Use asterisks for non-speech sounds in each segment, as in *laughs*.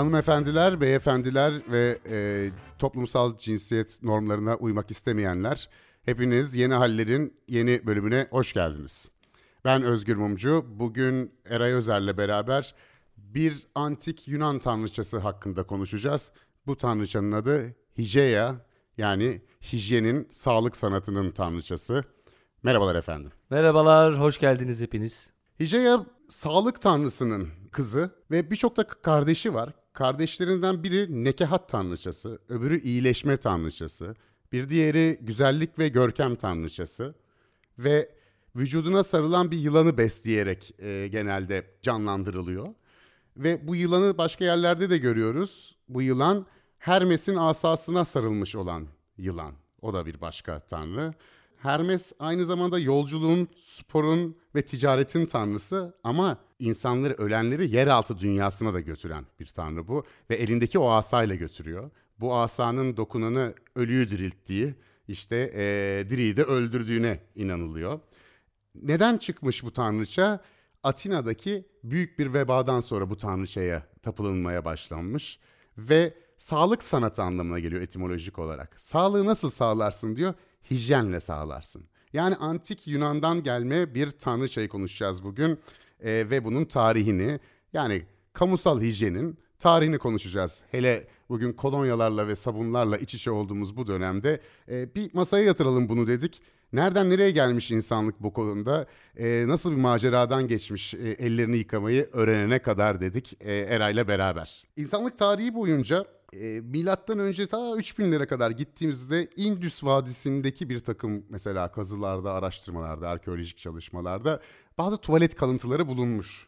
Hanımefendiler, beyefendiler ve e, toplumsal cinsiyet normlarına uymak istemeyenler, hepiniz Yeni Haller'in yeni bölümüne hoş geldiniz. Ben Özgür Mumcu. Bugün Eray Özer'le beraber bir antik Yunan tanrıçası hakkında konuşacağız. Bu tanrıçanın adı Higeia yani hijyenin, sağlık sanatının tanrıçası. Merhabalar efendim. Merhabalar, hoş geldiniz hepiniz. Higeia sağlık tanrısının kızı ve birçok da kardeşi var. Kardeşlerinden biri nekehat tanrıçası, öbürü iyileşme tanrıçası, bir diğeri güzellik ve görkem tanrıçası ve vücuduna sarılan bir yılanı besleyerek e, genelde canlandırılıyor. Ve bu yılanı başka yerlerde de görüyoruz. Bu yılan Hermes'in asasına sarılmış olan yılan. O da bir başka tanrı. Hermes aynı zamanda yolculuğun, sporun ve ticaretin tanrısı ama insanları, ölenleri yeraltı dünyasına da götüren bir tanrı bu. Ve elindeki o asayla götürüyor. Bu asanın dokunanı ölüyü dirilttiği, işte ee, diriyi de öldürdüğüne inanılıyor. Neden çıkmış bu tanrıça? Atina'daki büyük bir vebadan sonra bu tanrıçaya tapılınmaya başlanmış ve sağlık sanatı anlamına geliyor etimolojik olarak. Sağlığı nasıl sağlarsın diyor, hijyenle sağlarsın. Yani antik Yunan'dan gelme bir tanrıçayı konuşacağız bugün ee, ve bunun tarihini yani kamusal hijyenin tarihini konuşacağız. Hele bugün kolonyalarla ve sabunlarla iç içe olduğumuz bu dönemde e, bir masaya yatıralım bunu dedik. Nereden nereye gelmiş insanlık bu konuda? E, nasıl bir maceradan geçmiş e, ellerini yıkamayı öğrenene kadar dedik e, Eray'la beraber. İnsanlık tarihi boyunca e, milattan önce ta 3000'lere kadar gittiğimizde Indus Vadisi'ndeki bir takım mesela kazılarda, araştırmalarda, arkeolojik çalışmalarda bazı tuvalet kalıntıları bulunmuş.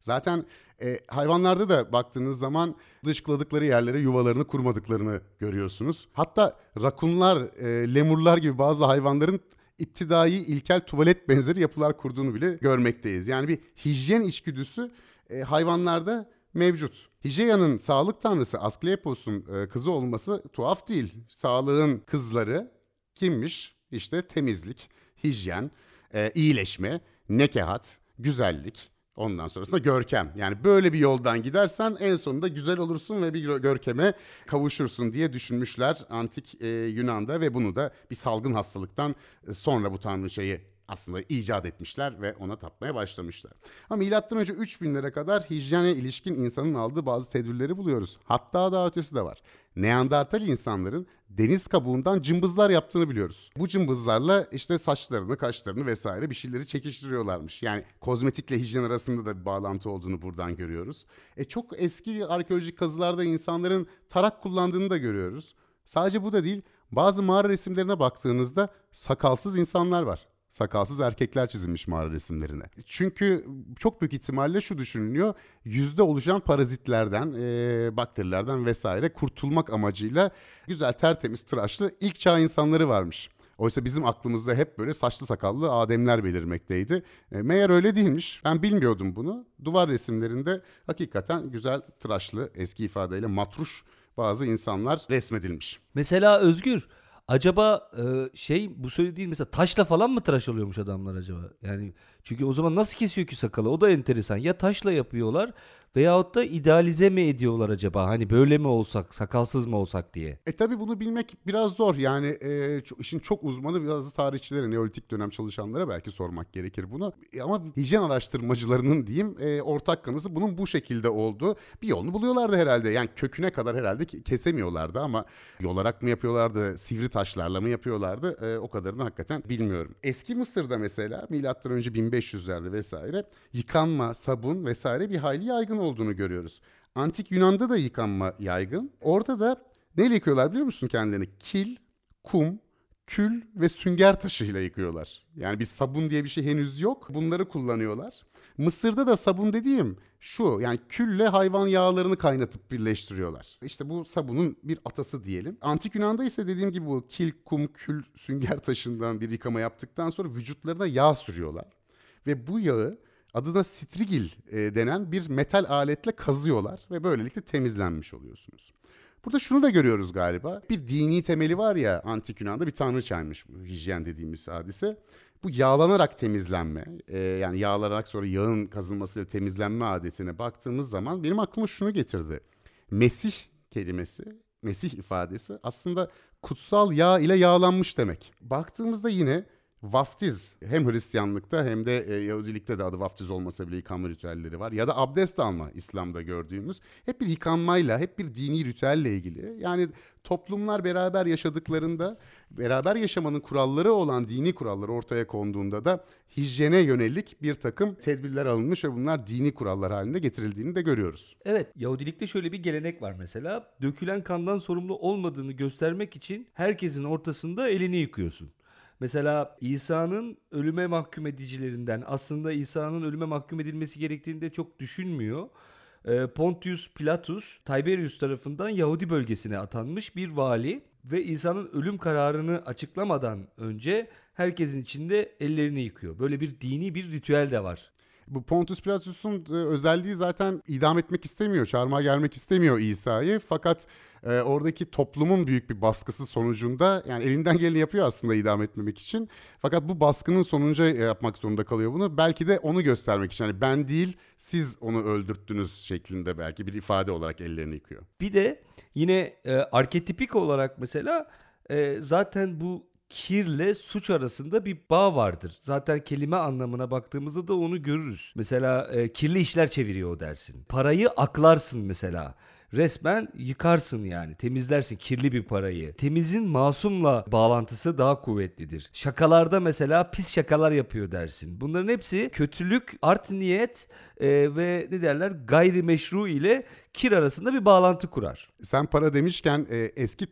Zaten e, hayvanlarda da baktığınız zaman dışkıladıkları yerlere yuvalarını kurmadıklarını görüyorsunuz. Hatta rakunlar, e, lemurlar gibi bazı hayvanların iptidai ilkel tuvalet benzeri yapılar kurduğunu bile görmekteyiz. Yani bir hijyen içgüdüsü e, hayvanlarda mevcut. Hijeya'nın sağlık tanrısı Asklepios'un e, kızı olması tuhaf değil. Sağlığın kızları kimmiş? İşte temizlik, hijyen, e, iyileşme, nekehat, güzellik, Ondan sonrasında görkem. Yani böyle bir yoldan gidersen en sonunda güzel olursun ve bir görkeme kavuşursun diye düşünmüşler antik e, Yunan'da ve bunu da bir salgın hastalıktan e, sonra bu tanrıçayı aslında icat etmişler ve ona tapmaya başlamışlar. Ama milattan önce 3000'lere kadar hijyene ilişkin insanın aldığı bazı tedbirleri buluyoruz. Hatta daha ötesi de var. Neandertal insanların deniz kabuğundan cımbızlar yaptığını biliyoruz. Bu cımbızlarla işte saçlarını, kaşlarını vesaire bir şeyleri çekiştiriyorlarmış. Yani kozmetikle hijyen arasında da bir bağlantı olduğunu buradan görüyoruz. E çok eski arkeolojik kazılarda insanların tarak kullandığını da görüyoruz. Sadece bu da değil, bazı mağara resimlerine baktığınızda sakalsız insanlar var sakalsız erkekler çizilmiş mağara resimlerine. Çünkü çok büyük ihtimalle şu düşünülüyor. Yüzde oluşan parazitlerden, e, bakterilerden vesaire kurtulmak amacıyla güzel tertemiz tıraşlı ilk çağ insanları varmış. Oysa bizim aklımızda hep böyle saçlı sakallı ademler belirmekteydi. E, meğer öyle değilmiş. Ben bilmiyordum bunu. Duvar resimlerinde hakikaten güzel tıraşlı eski ifadeyle matruş bazı insanlar resmedilmiş. Mesela Özgür Acaba e, şey bu söylediğin mesela taşla falan mı tıraş oluyormuş adamlar acaba? Yani çünkü o zaman nasıl kesiyor ki sakalı? O da enteresan. Ya taşla yapıyorlar Veyahut da idealize mi ediyorlar acaba? Hani böyle mi olsak, sakalsız mı olsak diye. E tabi bunu bilmek biraz zor. Yani e, işin çok uzmanı bazı tarihçilere, neolitik dönem çalışanlara belki sormak gerekir bunu. E, ama hijyen araştırmacılarının diyeyim e, ortak kanısı bunun bu şekilde oldu. Bir yolunu buluyorlardı herhalde. Yani köküne kadar herhalde kesemiyorlardı ama yolarak mı yapıyorlardı, sivri taşlarla mı yapıyorlardı e, o kadarını hakikaten bilmiyorum. Eski Mısır'da mesela milattan önce 1500'lerde vesaire yıkanma, sabun vesaire bir hayli yaygın olduğunu görüyoruz. Antik Yunan'da da yıkanma yaygın. Orada da neyle yıkıyorlar biliyor musun kendilerini? Kil, kum, kül ve sünger taşıyla yıkıyorlar. Yani bir sabun diye bir şey henüz yok. Bunları kullanıyorlar. Mısır'da da sabun dediğim şu yani külle hayvan yağlarını kaynatıp birleştiriyorlar. İşte bu sabunun bir atası diyelim. Antik Yunan'da ise dediğim gibi bu kil, kum, kül, sünger taşından bir yıkama yaptıktan sonra vücutlarına yağ sürüyorlar. Ve bu yağı adına strigil e, denen bir metal aletle kazıyorlar ve böylelikle temizlenmiş oluyorsunuz. Burada şunu da görüyoruz galiba. Bir dini temeli var ya antik Yunan'da bir tanrıçaymış bu hijyen dediğimiz hadise. Bu yağlanarak temizlenme e, yani yağlanarak sonra yağın kazılması ve temizlenme adetine baktığımız zaman benim aklıma şunu getirdi. Mesih kelimesi, Mesih ifadesi aslında kutsal yağ ile yağlanmış demek. Baktığımızda yine vaftiz hem Hristiyanlıkta hem de e, Yahudilikte de adı vaftiz olmasa bile yıkanma ritüelleri var. Ya da abdest alma İslam'da gördüğümüz. Hep bir yıkanmayla, hep bir dini ritüelle ilgili. Yani toplumlar beraber yaşadıklarında, beraber yaşamanın kuralları olan dini kurallar ortaya konduğunda da hijyene yönelik bir takım tedbirler alınmış ve bunlar dini kurallar haline getirildiğini de görüyoruz. Evet, Yahudilikte şöyle bir gelenek var mesela. Dökülen kandan sorumlu olmadığını göstermek için herkesin ortasında elini yıkıyorsun. Mesela İsa'nın ölüme mahkum edicilerinden aslında İsa'nın ölüme mahkum edilmesi gerektiğini de çok düşünmüyor. Ee, Pontius Pilatus Tiberius tarafından Yahudi bölgesine atanmış bir vali ve İsa'nın ölüm kararını açıklamadan önce herkesin içinde ellerini yıkıyor. Böyle bir dini bir ritüel de var. Bu Pontius Pilatus'un e, özelliği zaten idam etmek istemiyor, çarmıha germek istemiyor İsa'yı. Fakat e, oradaki toplumun büyük bir baskısı sonucunda yani elinden geleni yapıyor aslında idam etmemek için. Fakat bu baskının sonucu yapmak zorunda kalıyor bunu. Belki de onu göstermek için yani ben değil siz onu öldürttünüz şeklinde belki bir ifade olarak ellerini yıkıyor. Bir de yine e, arketipik olarak mesela e, zaten bu kirle suç arasında bir bağ vardır. Zaten kelime anlamına baktığımızda da onu görürüz. Mesela e, kirli işler çeviriyor dersin. Parayı aklarsın mesela resmen yıkarsın yani temizlersin kirli bir parayı. Temizin masumla bağlantısı daha kuvvetlidir. Şakalarda mesela pis şakalar yapıyor dersin. Bunların hepsi kötülük, art niyet e, ve ne derler gayrimeşru ile kir arasında bir bağlantı kurar. Sen para demişken e, eski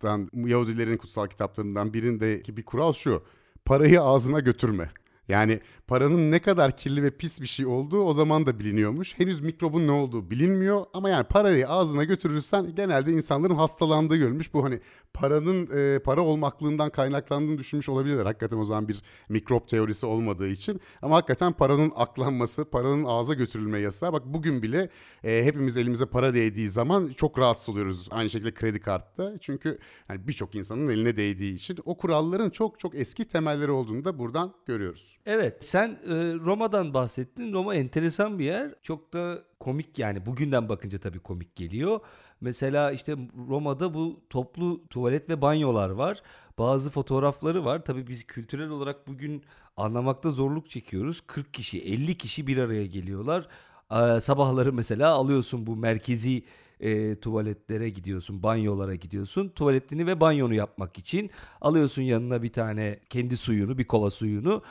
Talmud'dan Yahudilerin kutsal kitaplarından birindeki bir kural şu. Parayı ağzına götürme. Yani paranın ne kadar kirli ve pis bir şey olduğu o zaman da biliniyormuş. Henüz mikrobun ne olduğu bilinmiyor ama yani parayı ağzına götürürsen genelde insanların hastalandığı görülmüş. Bu hani paranın e, para olmaklığından kaynaklandığını düşünmüş olabilirler. Hakikaten o zaman bir mikrop teorisi olmadığı için. Ama hakikaten paranın aklanması, paranın ağza götürülme yasağı. Bak bugün bile e, hepimiz elimize para değdiği zaman çok rahatsız oluyoruz. Aynı şekilde kredi kartta. Çünkü hani birçok insanın eline değdiği için o kuralların çok çok eski temelleri olduğunu da buradan görüyoruz. Evet sen e, Roma'dan bahsettin. Roma enteresan bir yer. Çok da komik yani bugünden bakınca tabii komik geliyor. Mesela işte Roma'da bu toplu tuvalet ve banyolar var. Bazı fotoğrafları var. Tabii biz kültürel olarak bugün anlamakta zorluk çekiyoruz. 40 kişi, 50 kişi bir araya geliyorlar. Ee, sabahları mesela alıyorsun bu merkezi e, tuvaletlere gidiyorsun, banyolara gidiyorsun. Tuvaletini ve banyonu yapmak için alıyorsun yanına bir tane kendi suyunu, bir kova suyunu.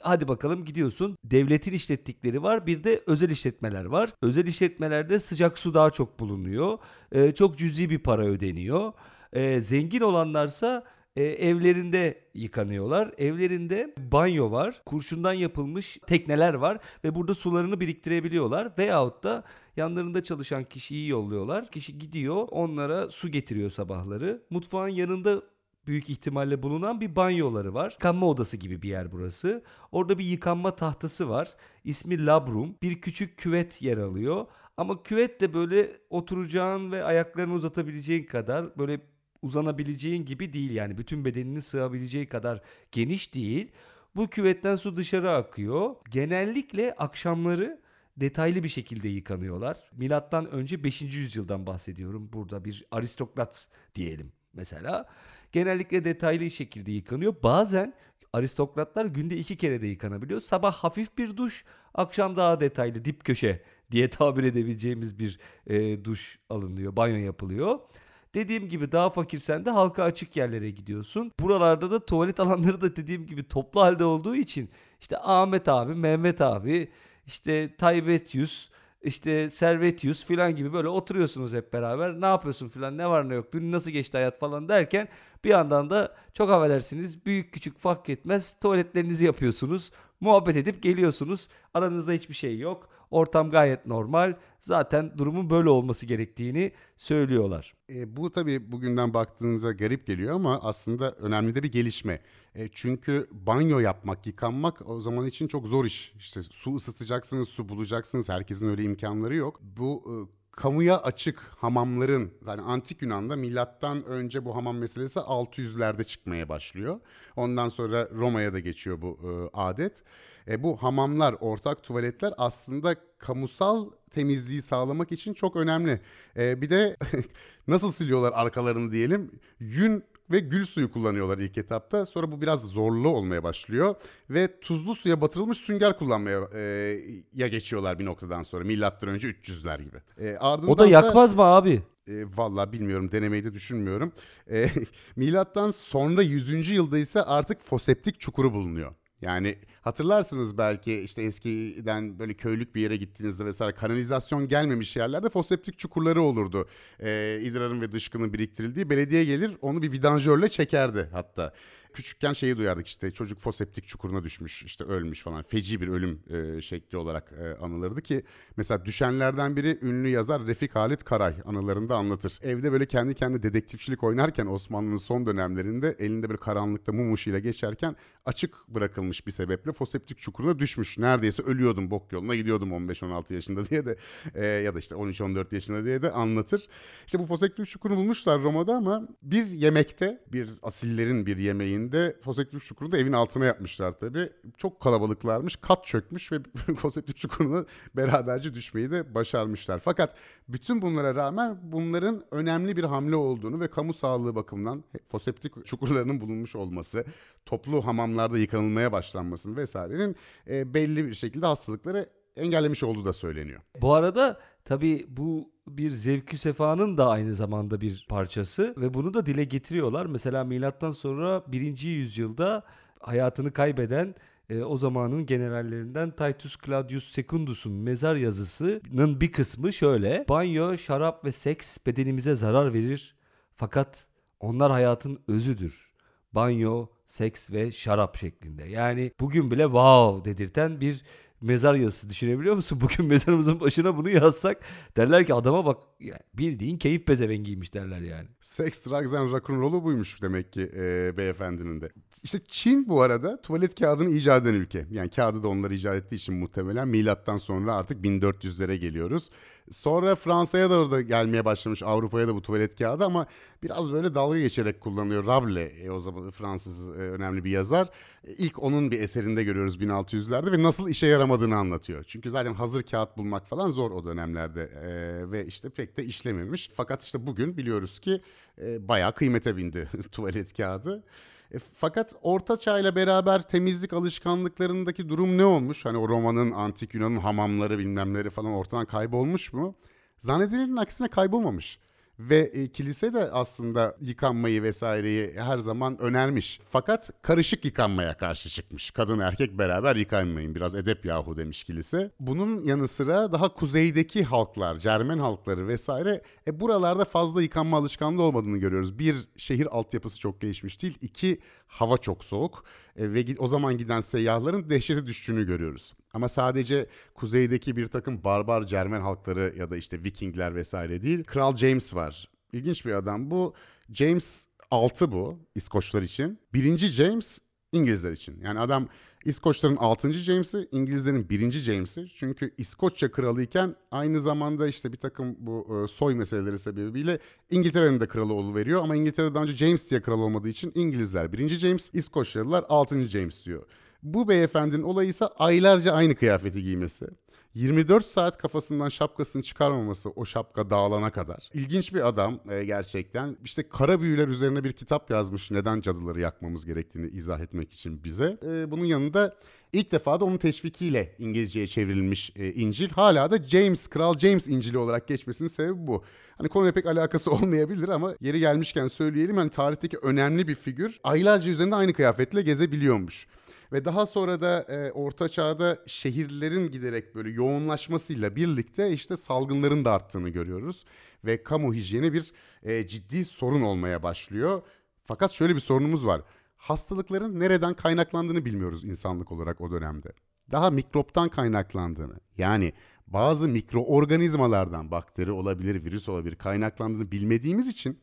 Hadi bakalım gidiyorsun. Devletin işlettikleri var. Bir de özel işletmeler var. Özel işletmelerde sıcak su daha çok bulunuyor. Ee, çok cüzi bir para ödeniyor. Ee, zengin olanlarsa e, evlerinde yıkanıyorlar. Evlerinde banyo var. Kurşundan yapılmış tekneler var ve burada sularını biriktirebiliyorlar. Veyahut da yanlarında çalışan kişiyi yolluyorlar. Kişi gidiyor onlara su getiriyor sabahları. Mutfağın yanında büyük ihtimalle bulunan bir banyoları var. Yıkanma odası gibi bir yer burası. Orada bir yıkanma tahtası var. İsmi Labrum. Bir küçük küvet yer alıyor. Ama küvet de böyle oturacağın ve ayaklarını uzatabileceğin kadar böyle uzanabileceğin gibi değil yani bütün bedenini sığabileceği kadar geniş değil. Bu küvetten su dışarı akıyor. Genellikle akşamları detaylı bir şekilde yıkanıyorlar. Milattan önce 5. yüzyıldan bahsediyorum. Burada bir aristokrat diyelim mesela genellikle detaylı şekilde yıkanıyor. Bazen aristokratlar günde iki kere de yıkanabiliyor. Sabah hafif bir duş, akşam daha detaylı dip köşe diye *laughs* tabir edebileceğimiz bir e, duş alınıyor, banyo yapılıyor. Dediğim gibi daha fakirsen de halka açık yerlere gidiyorsun. Buralarda da tuvalet *laughs* alanları da dediğim gibi toplu halde olduğu için işte Ahmet abi, Mehmet abi, işte Taybetius, işte Servetius falan gibi böyle oturuyorsunuz hep beraber. Ne yapıyorsun falan ne var ne yok dün nasıl geçti hayat falan derken bir yandan da çok affedersiniz büyük küçük fark etmez tuvaletlerinizi yapıyorsunuz. Muhabbet edip geliyorsunuz. Aranızda hiçbir şey yok. Ortam gayet normal. Zaten durumun böyle olması gerektiğini söylüyorlar. E, bu tabii bugünden baktığınızda garip geliyor ama aslında önemli de bir gelişme. E, çünkü banyo yapmak, yıkanmak o zaman için çok zor iş. İşte su ısıtacaksınız, su bulacaksınız. Herkesin öyle imkanları yok. Bu e, kamuya açık hamamların yani antik Yunan'da milattan önce bu hamam meselesi 600'lerde çıkmaya başlıyor. Ondan sonra Roma'ya da geçiyor bu e, adet. E, bu hamamlar, ortak tuvaletler aslında kamusal temizliği sağlamak için çok önemli. E, bir de *laughs* nasıl siliyorlar arkalarını diyelim? Yün ve gül suyu kullanıyorlar ilk etapta. Sonra bu biraz zorlu olmaya başlıyor ve tuzlu suya batırılmış sünger kullanmaya e, ya geçiyorlar bir noktadan sonra. Milattan önce 300'ler gibi. E, ardından O da yakmaz mı abi? E, Valla bilmiyorum denemeyi de düşünmüyorum. E, *laughs* milattan sonra 100. yılda ise artık foseptik çukuru bulunuyor. Yani hatırlarsınız belki işte eskiden böyle köylük bir yere gittiğinizde vesaire kanalizasyon gelmemiş yerlerde foseptik çukurları olurdu. Ee, idrarın ve dışkının biriktirildiği belediye gelir onu bir vidanjörle çekerdi hatta. Küçükken şeyi duyardık işte çocuk foseptik çukuruna düşmüş işte ölmüş falan feci bir ölüm e, şekli olarak e, anılırdı ki mesela düşenlerden biri ünlü yazar Refik Halit Karay anılarında anlatır. Evde böyle kendi kendine dedektifçilik oynarken Osmanlı'nın son dönemlerinde elinde bir karanlıkta mum ışığıyla geçerken açık bırakılmış bir sebeple foseptik çukuruna düşmüş. Neredeyse ölüyordum bok yoluna gidiyordum 15-16 yaşında diye de e, ya da işte 13-14 yaşında diye de anlatır. İşte bu foseptik çukurunu bulmuşlar Roma'da ama bir yemekte bir asillerin bir yemeğinde foseptik çukurunu da evin altına yapmışlar tabii. Çok kalabalıklarmış kat çökmüş ve *laughs* foseptik çukuruna beraberce düşmeyi de başarmışlar. Fakat bütün bunlara rağmen bunların önemli bir hamle olduğunu ve kamu sağlığı bakımından foseptik çukurlarının bulunmuş olması, toplu hamamlarda yıkanılmaya başlanmasının vesairenin e, belli bir şekilde hastalıkları engellemiş olduğu da söyleniyor. Bu arada tabii bu bir zevkü sefanın da aynı zamanda bir parçası ve bunu da dile getiriyorlar. Mesela milattan sonra 1. yüzyılda hayatını kaybeden e, o zamanın generallerinden Titus Claudius Secundus'un mezar yazısının bir kısmı şöyle. Banyo, şarap ve seks bedenimize zarar verir fakat onlar hayatın özüdür. Banyo, seks ve şarap şeklinde. Yani bugün bile wow dedirten bir mezar yazısı düşünebiliyor musun? *laughs* Bugün mezarımızın başına bunu yazsak derler ki adama bak yani bildiğin keyif pezevengiymiş derler yani. Sex, drugs and rock'n'roll'u buymuş demek ki e, beyefendinin de. İşte Çin bu arada tuvalet kağıdını icat eden ülke. Yani kağıdı da onlar icat ettiği için muhtemelen milattan sonra artık 1400'lere geliyoruz. Sonra Fransa'ya da orada gelmeye başlamış Avrupa'ya da bu tuvalet kağıdı ama biraz böyle dalga geçerek kullanıyor. Rabelais e, o zaman Fransız e, önemli bir yazar. E, ilk onun bir eserinde görüyoruz 1600'lerde ve nasıl işe yaramadığını anlatıyor. Çünkü zaten hazır kağıt bulmak falan zor o dönemlerde e, ve işte pek de işlememiş. Fakat işte bugün biliyoruz ki e, bayağı kıymete bindi *laughs* tuvalet kağıdı. E, fakat Orta Çağ'la beraber temizlik alışkanlıklarındaki durum ne olmuş? Hani o Roma'nın, Antik Yunan'ın hamamları bilmemleri falan ortadan kaybolmuş mu? Zannedilenin aksine kaybolmamış. Ve e, kilise de aslında yıkanmayı vesaireyi her zaman önermiş. Fakat karışık yıkanmaya karşı çıkmış. Kadın erkek beraber yıkanmayın biraz edep yahu demiş kilise. Bunun yanı sıra daha kuzeydeki halklar, Cermen halkları vesaire e, buralarda fazla yıkanma alışkanlığı olmadığını görüyoruz. Bir, şehir altyapısı çok gelişmiş değil. İki, hava çok soğuk e, ve o zaman giden seyyahların dehşete düştüğünü görüyoruz. Ama sadece kuzeydeki bir takım barbar Cermen halkları ya da işte Vikingler vesaire değil. Kral James var. İlginç bir adam bu. James 6 bu İskoçlar için. Birinci James İngilizler için. Yani adam İskoçların 6. James'i, İngilizlerin 1. James'i. Çünkü İskoçya kralı iken aynı zamanda işte bir takım bu e, soy meseleleri sebebiyle İngiltere'nin de kralı veriyor. Ama İngiltere'de daha önce James diye kral olmadığı için İngilizler 1. James, İskoçyalılar 6. James diyor. Bu beyefendinin olayı ise aylarca aynı kıyafeti giymesi. 24 saat kafasından şapkasını çıkarmaması o şapka dağılana kadar. İlginç bir adam e, gerçekten. İşte kara büyüler üzerine bir kitap yazmış neden cadıları yakmamız gerektiğini izah etmek için bize. E, bunun yanında ilk defa da onun teşvikiyle İngilizceye çevrilmiş e, İncil. Hala da James, Kral James İncil'i olarak geçmesinin sebebi bu. Hani konuyla pek alakası *laughs* olmayabilir ama yeri gelmişken söyleyelim. Hani tarihteki önemli bir figür aylarca üzerinde aynı kıyafetle gezebiliyormuş. Ve daha sonra da e, Orta Çağ'da şehirlerin giderek böyle yoğunlaşmasıyla birlikte işte salgınların da arttığını görüyoruz. Ve kamu hijyeni bir e, ciddi sorun olmaya başlıyor. Fakat şöyle bir sorunumuz var. Hastalıkların nereden kaynaklandığını bilmiyoruz insanlık olarak o dönemde. Daha mikroptan kaynaklandığını yani bazı mikroorganizmalardan bakteri olabilir, virüs olabilir kaynaklandığını bilmediğimiz için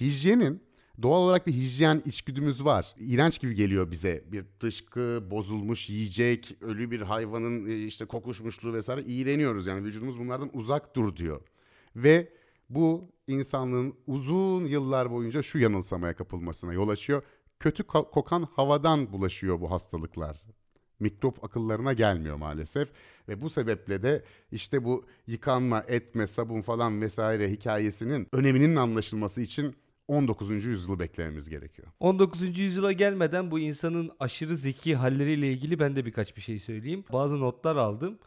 hijyenin doğal olarak bir hijyen içgüdümüz var. İğrenç gibi geliyor bize. Bir dışkı, bozulmuş yiyecek, ölü bir hayvanın e, işte kokuşmuşluğu vesaire iğreniyoruz. Yani vücudumuz bunlardan uzak dur diyor. Ve bu insanlığın uzun yıllar boyunca şu yanılsamaya kapılmasına yol açıyor. Kötü ko- kokan havadan bulaşıyor bu hastalıklar. Mikrop akıllarına gelmiyor maalesef. Ve bu sebeple de işte bu yıkanma, etme, sabun falan vesaire hikayesinin öneminin anlaşılması için 19. yüzyılı beklememiz gerekiyor. 19. yüzyıla gelmeden bu insanın aşırı zeki halleriyle ilgili ben de birkaç bir şey söyleyeyim. Bazı notlar aldım.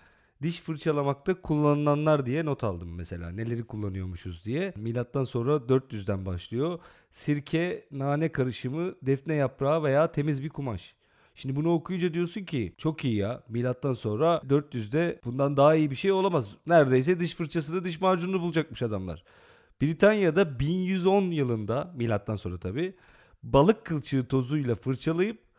Diş fırçalamakta kullanılanlar diye not aldım mesela. Neleri kullanıyormuşuz diye. Milattan sonra 400'den başlıyor. Sirke, nane karışımı, defne yaprağı veya temiz bir kumaş. Şimdi bunu okuyunca diyorsun ki çok iyi ya. Milattan sonra 400'de bundan daha iyi bir şey olamaz. Neredeyse diş fırçasını, diş macununu bulacakmış adamlar. Britanya'da 1110 yılında milattan sonra tabi balık kılçığı tozuyla fırçalayıp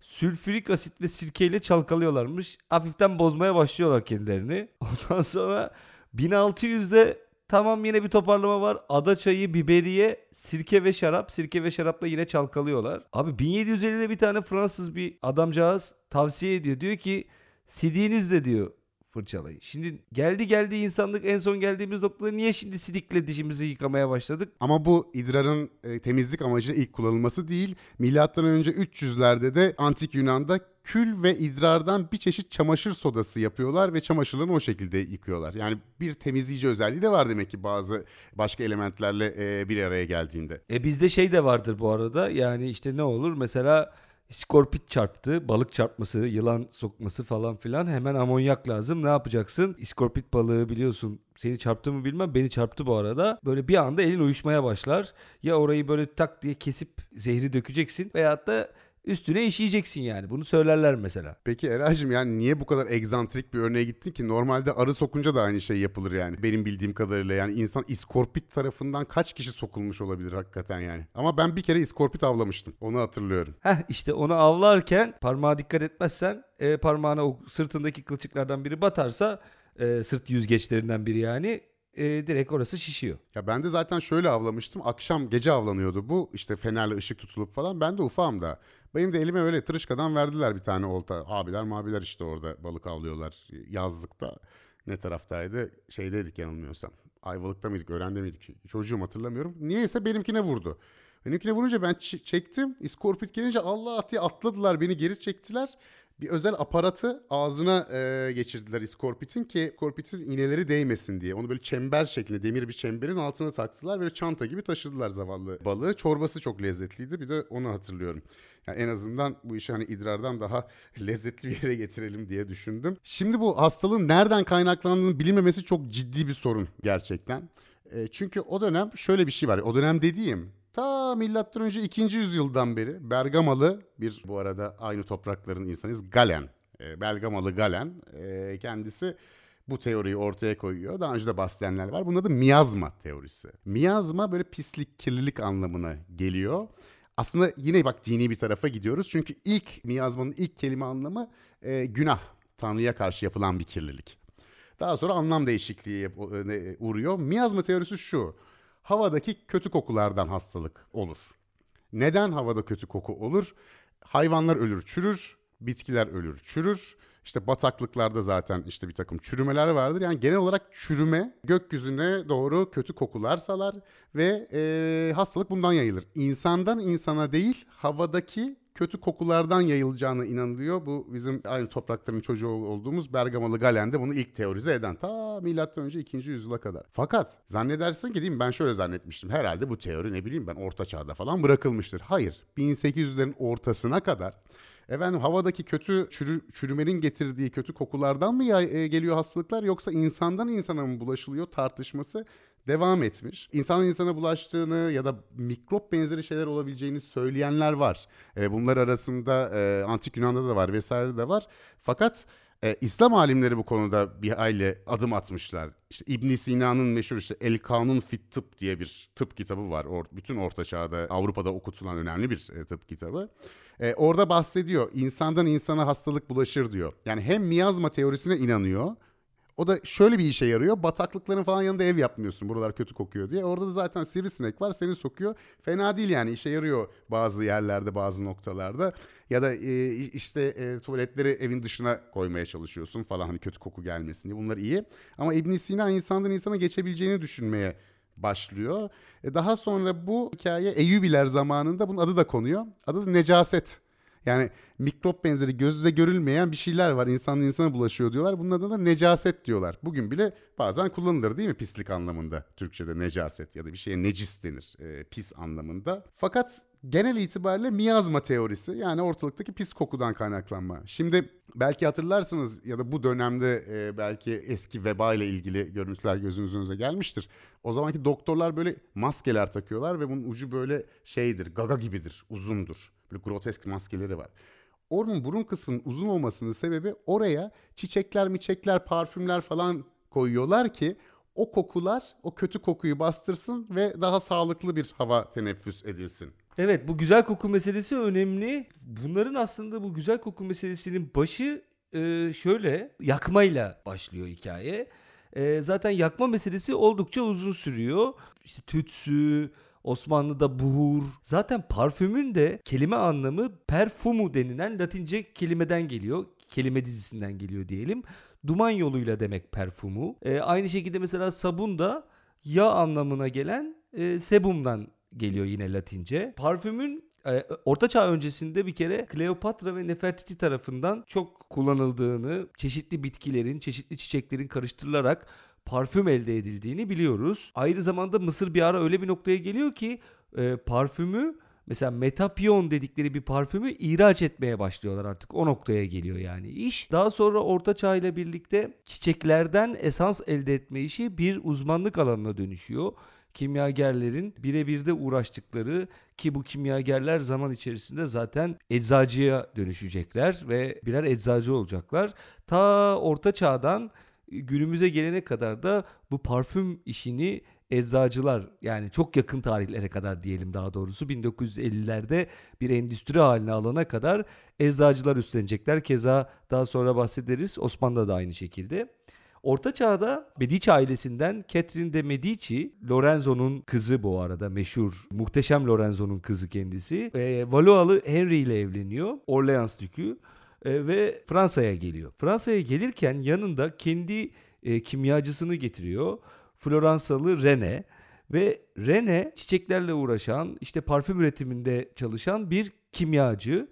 sülfürik asit ve sirkeyle çalkalıyorlarmış. Hafiften bozmaya başlıyorlar kendilerini. *laughs* Ondan sonra 1600'de tamam yine bir toparlama var. Ada çayı, biberiye, sirke ve şarap. Sirke ve şarapla yine çalkalıyorlar. Abi 1750'de bir tane Fransız bir adamcağız tavsiye ediyor. Diyor ki sidiğinizle diyor fırçalayın. Şimdi geldi geldi insanlık en son geldiğimiz noktada niye şimdi sidikle dişimizi yıkamaya başladık? Ama bu idrarın e, temizlik amacıyla ilk kullanılması değil. Milattan önce 300'lerde de antik Yunan'da kül ve idrardan bir çeşit çamaşır sodası yapıyorlar ve çamaşırlarını o şekilde yıkıyorlar. Yani bir temizleyici özelliği de var demek ki bazı başka elementlerle e, bir araya geldiğinde. E bizde şey de vardır bu arada. Yani işte ne olur mesela İskorpit çarptı, balık çarpması, yılan sokması falan filan hemen amonyak lazım. Ne yapacaksın? İskorpit balığı biliyorsun seni çarptı mı bilmem beni çarptı bu arada. Böyle bir anda elin uyuşmaya başlar. Ya orayı böyle tak diye kesip zehri dökeceksin veyahut da üstüne işeyeceksin yani. Bunu söylerler mesela. Peki Eracığım yani niye bu kadar egzantrik bir örneğe gittin ki? Normalde arı sokunca da aynı şey yapılır yani. Benim bildiğim kadarıyla yani insan iskorpit tarafından kaç kişi sokulmuş olabilir hakikaten yani. Ama ben bir kere iskorpit avlamıştım. Onu hatırlıyorum. Heh işte onu avlarken parmağa dikkat etmezsen e, parmağına o sırtındaki kılçıklardan biri batarsa e, sırt yüzgeçlerinden biri yani e, direkt orası şişiyor. Ya ben de zaten şöyle avlamıştım. Akşam gece avlanıyordu bu. İşte fenerle ışık tutulup falan. Ben de ufağım da. Benim de elime öyle tırışkadan verdiler bir tane olta. Abiler mabiler işte orada balık avlıyorlar yazlıkta. Ne taraftaydı? Şeydeydik yanılmıyorsam. Ayvalık'ta mıydık, öğrende miydik? Çocuğum hatırlamıyorum. Niyeyse benimkine vurdu. Benimkine vurunca ben çektim. İskorpit gelince Allah diye atladılar. Beni geri çektiler. Bir özel aparatı ağzına e, geçirdiler iskorpitin ki iskorpitin iğneleri değmesin diye. Onu böyle çember şeklinde demir bir çemberin altına taktılar. Böyle çanta gibi taşıdılar zavallı balığı. Çorbası çok lezzetliydi. Bir de onu hatırlıyorum. Yani en azından bu işi hani idrardan daha *laughs* lezzetli bir yere getirelim diye düşündüm. Şimdi bu hastalığın nereden kaynaklandığını bilinmemesi çok ciddi bir sorun gerçekten. E, çünkü o dönem şöyle bir şey var. O dönem dediğim ta milattan önce 2. yüzyıldan beri Bergamalı bir bu arada aynı toprakların insanıyız Galen. E, Bergamalı Galen e, kendisi bu teoriyi ortaya koyuyor. Daha önce de bahsedenler var. Bunun adı miyazma teorisi. Miyazma böyle pislik, kirlilik anlamına geliyor. Aslında yine bak dini bir tarafa gidiyoruz. Çünkü ilk miyazmanın ilk kelime anlamı e, günah. Tanrı'ya karşı yapılan bir kirlilik. Daha sonra anlam değişikliği uğruyor. Miyazma teorisi şu. Havadaki kötü kokulardan hastalık olur. Neden havada kötü koku olur? Hayvanlar ölür, çürür, bitkiler ölür, çürür. İşte bataklıklarda zaten işte bir takım çürümeler vardır. Yani genel olarak çürüme gökyüzüne doğru kötü kokular salar ve e, hastalık bundan yayılır. İnsandan insana değil havadaki kötü kokulardan yayılacağına inanılıyor. Bu bizim aynı toprakların çocuğu olduğumuz Bergamalı Galen'de bunu ilk teorize eden ta milattan önce 2. yüzyıla kadar. Fakat zannedersin ki değil mi ben şöyle zannetmiştim. Herhalde bu teori ne bileyim ben orta çağda falan bırakılmıştır. Hayır 1800'lerin ortasına kadar Efendim havadaki kötü çürü, çürümenin getirdiği kötü kokulardan mı e, geliyor hastalıklar yoksa insandan insana mı bulaşılıyor tartışması devam etmiş. İnsanın insana bulaştığını ya da mikrop benzeri şeyler olabileceğini söyleyenler var. E, bunlar arasında e, antik Yunan'da da var vesaire de var. Fakat e, İslam alimleri bu konuda bir aile adım atmışlar. İşte İbn Sina'nın meşhur işte El Kanun Fit Tıp diye bir tıp kitabı var. Or, bütün Orta Çağ'da Avrupa'da okutulan önemli bir e, tıp kitabı. E, orada bahsediyor insandan insana hastalık bulaşır diyor. Yani hem miyazma teorisine inanıyor O da şöyle bir işe yarıyor. Bataklıkların falan yanında ev yapmıyorsun. Buralar kötü kokuyor diye. Orada da zaten sivrisinek var seni sokuyor. Fena değil yani işe yarıyor bazı yerlerde bazı noktalarda. Ya da e, işte e, tuvaletleri evin dışına koymaya çalışıyorsun falan hani kötü koku gelmesin diye. Bunlar iyi. Ama ibn Sina insandan insana geçebileceğini düşünmeye başlıyor. E, daha sonra bu hikaye Eyyubiler zamanında bunun adı da konuyor. Adı da necaset. Yani mikrop benzeri gözle görülmeyen bir şeyler var. İnsanın insana bulaşıyor diyorlar. Bunun adına da necaset diyorlar. Bugün bile bazen kullanılır değil mi pislik anlamında Türkçe'de necaset ya da bir şeye necis denir e, pis anlamında. Fakat genel itibariyle miyazma teorisi yani ortalıktaki pis kokudan kaynaklanma. Şimdi belki hatırlarsınız ya da bu dönemde e, belki eski veba ile ilgili görüntüler gözünüzün gelmiştir. O zamanki doktorlar böyle maskeler takıyorlar ve bunun ucu böyle şeydir gaga gibidir uzundur. Böyle grotesk maskeleri var. Onun burun kısmının uzun olmasının sebebi oraya çiçekler, miçekler, parfümler falan koyuyorlar ki o kokular o kötü kokuyu bastırsın ve daha sağlıklı bir hava teneffüs edilsin. Evet bu güzel koku meselesi önemli. Bunların aslında bu güzel koku meselesinin başı e, şöyle yakmayla başlıyor hikaye. E, zaten yakma meselesi oldukça uzun sürüyor. İşte tütsü, Osmanlı'da buhur. Zaten parfümün de kelime anlamı perfumu denilen Latince kelimeden geliyor. Kelime dizisinden geliyor diyelim. Duman yoluyla demek perfumu. E, aynı şekilde mesela sabun da yağ anlamına gelen e, sebumdan geliyor yine Latince. Parfümün e, Orta Çağ öncesinde bir kere Kleopatra ve Nefertiti tarafından çok kullanıldığını, çeşitli bitkilerin, çeşitli çiçeklerin karıştırılarak parfüm elde edildiğini biliyoruz. Aynı zamanda Mısır bir ara öyle bir noktaya geliyor ki e, parfümü mesela metapion dedikleri bir parfümü ihraç etmeye başlıyorlar artık. O noktaya geliyor yani iş. Daha sonra Orta Çağ ile birlikte çiçeklerden esans elde etme işi bir uzmanlık alanına dönüşüyor kimyagerlerin birebir de uğraştıkları ki bu kimyagerler zaman içerisinde zaten eczacıya dönüşecekler ve birer eczacı olacaklar. Ta orta çağdan günümüze gelene kadar da bu parfüm işini eczacılar yani çok yakın tarihlere kadar diyelim daha doğrusu 1950'lerde bir endüstri haline alana kadar eczacılar üstlenecekler. Keza daha sonra bahsederiz Osmanlı'da da aynı şekilde. Orta Çağ'da Medici ailesinden Catherine de Medici, Lorenzo'nun kızı bu arada meşhur, muhteşem Lorenzo'nun kızı kendisi. E, Valois'lı Henry ile evleniyor, Orleans Dükü e, ve Fransa'ya geliyor. Fransa'ya gelirken yanında kendi e, kimyacısını getiriyor. Floransalı Rene ve Rene çiçeklerle uğraşan, işte parfüm üretiminde çalışan bir kimyacı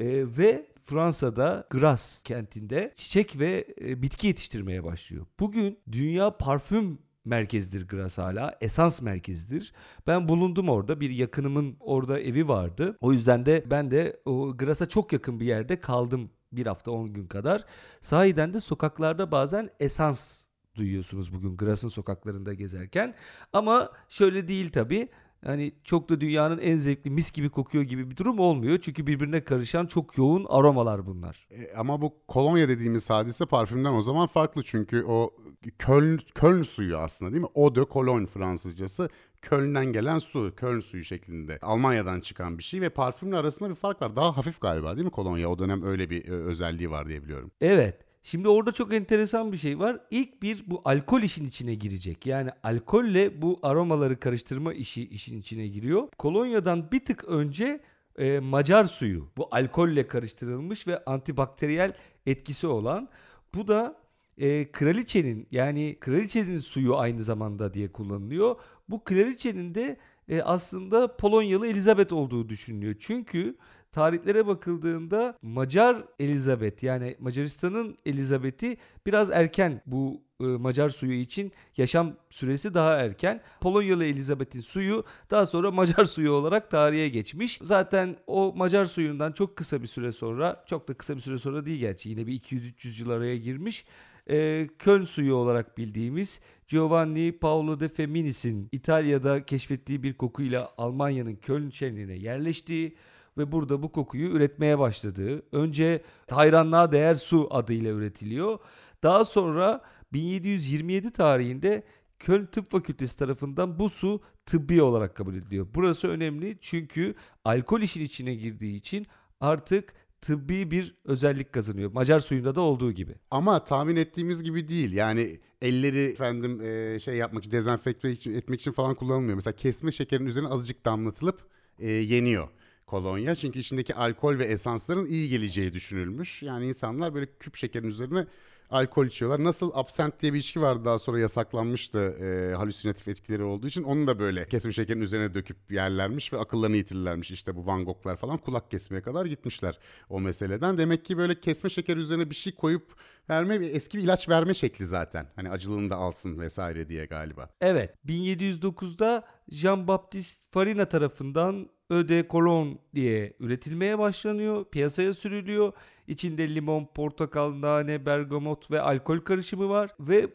e, ve Fransa'da Grasse kentinde çiçek ve e, bitki yetiştirmeye başlıyor. Bugün dünya parfüm merkezdir Grasse hala. Esans merkezdir. Ben bulundum orada. Bir yakınımın orada evi vardı. O yüzden de ben de o Grasse'a çok yakın bir yerde kaldım bir hafta 10 gün kadar. Sahiden de sokaklarda bazen esans duyuyorsunuz bugün Gras'ın sokaklarında gezerken. Ama şöyle değil tabii hani çok da dünyanın en zevkli mis gibi kokuyor gibi bir durum olmuyor. Çünkü birbirine karışan çok yoğun aromalar bunlar. E, ama bu kolonya dediğimiz hadise parfümden o zaman farklı. Çünkü o Köln, Köln suyu aslında değil mi? Eau de Cologne Fransızcası. Köln'den gelen su, Köln suyu şeklinde. Almanya'dan çıkan bir şey ve parfümle arasında bir fark var. Daha hafif galiba değil mi kolonya? O dönem öyle bir e, özelliği var diye biliyorum. Evet. Şimdi orada çok enteresan bir şey var. İlk bir bu alkol işin içine girecek. Yani alkolle bu aromaları karıştırma işi işin içine giriyor. Kolonyadan bir tık önce e, Macar suyu. Bu alkolle karıştırılmış ve antibakteriyel etkisi olan. Bu da e, kraliçenin yani kraliçenin suyu aynı zamanda diye kullanılıyor. Bu kraliçenin de e, aslında Polonyalı Elizabeth olduğu düşünülüyor. Çünkü tarihlere bakıldığında Macar Elizabeth yani Macaristan'ın Elizabeth'i biraz erken bu e, Macar suyu için yaşam süresi daha erken. Polonyalı Elizabeth'in suyu daha sonra Macar *laughs* suyu olarak tarihe geçmiş. Zaten o Macar suyundan çok kısa bir süre sonra, çok da kısa bir süre sonra değil gerçi yine bir 200-300 yıl araya girmiş. E, Köln suyu olarak bildiğimiz Giovanni Paolo de Feminis'in İtalya'da keşfettiği bir kokuyla Almanya'nın Köln şehrine yerleştiği ve burada bu kokuyu üretmeye başladığı, önce hayranlığa değer su adıyla üretiliyor. Daha sonra 1727 tarihinde Köln Tıp Fakültesi tarafından bu su tıbbi olarak kabul ediliyor. Burası önemli çünkü alkol işin içine girdiği için artık tıbbi bir özellik kazanıyor. Macar suyunda da olduğu gibi. Ama tahmin ettiğimiz gibi değil. Yani elleri efendim e, şey yapmak için, dezenfekte etmek için falan kullanılmıyor. Mesela kesme şekerin üzerine azıcık damlatılıp e, yeniyor kolonya. Çünkü içindeki alkol ve esansların iyi geleceği düşünülmüş. Yani insanlar böyle küp şekerin üzerine alkol içiyorlar. Nasıl absent diye bir içki vardı daha sonra yasaklanmıştı e, halüsinatif etkileri olduğu için. Onu da böyle kesim şekerin üzerine döküp yerlermiş ve akıllarını yitirlermiş. İşte bu Van Gogh'lar falan kulak kesmeye kadar gitmişler o meseleden. Demek ki böyle kesme şeker üzerine bir şey koyup verme eski bir ilaç verme şekli zaten. Hani acılığını da alsın vesaire diye galiba. Evet 1709'da Jean-Baptiste Farina tarafından Öde Cologne diye üretilmeye başlanıyor. Piyasaya sürülüyor. İçinde limon, portakal, nane, bergamot ve alkol karışımı var. Ve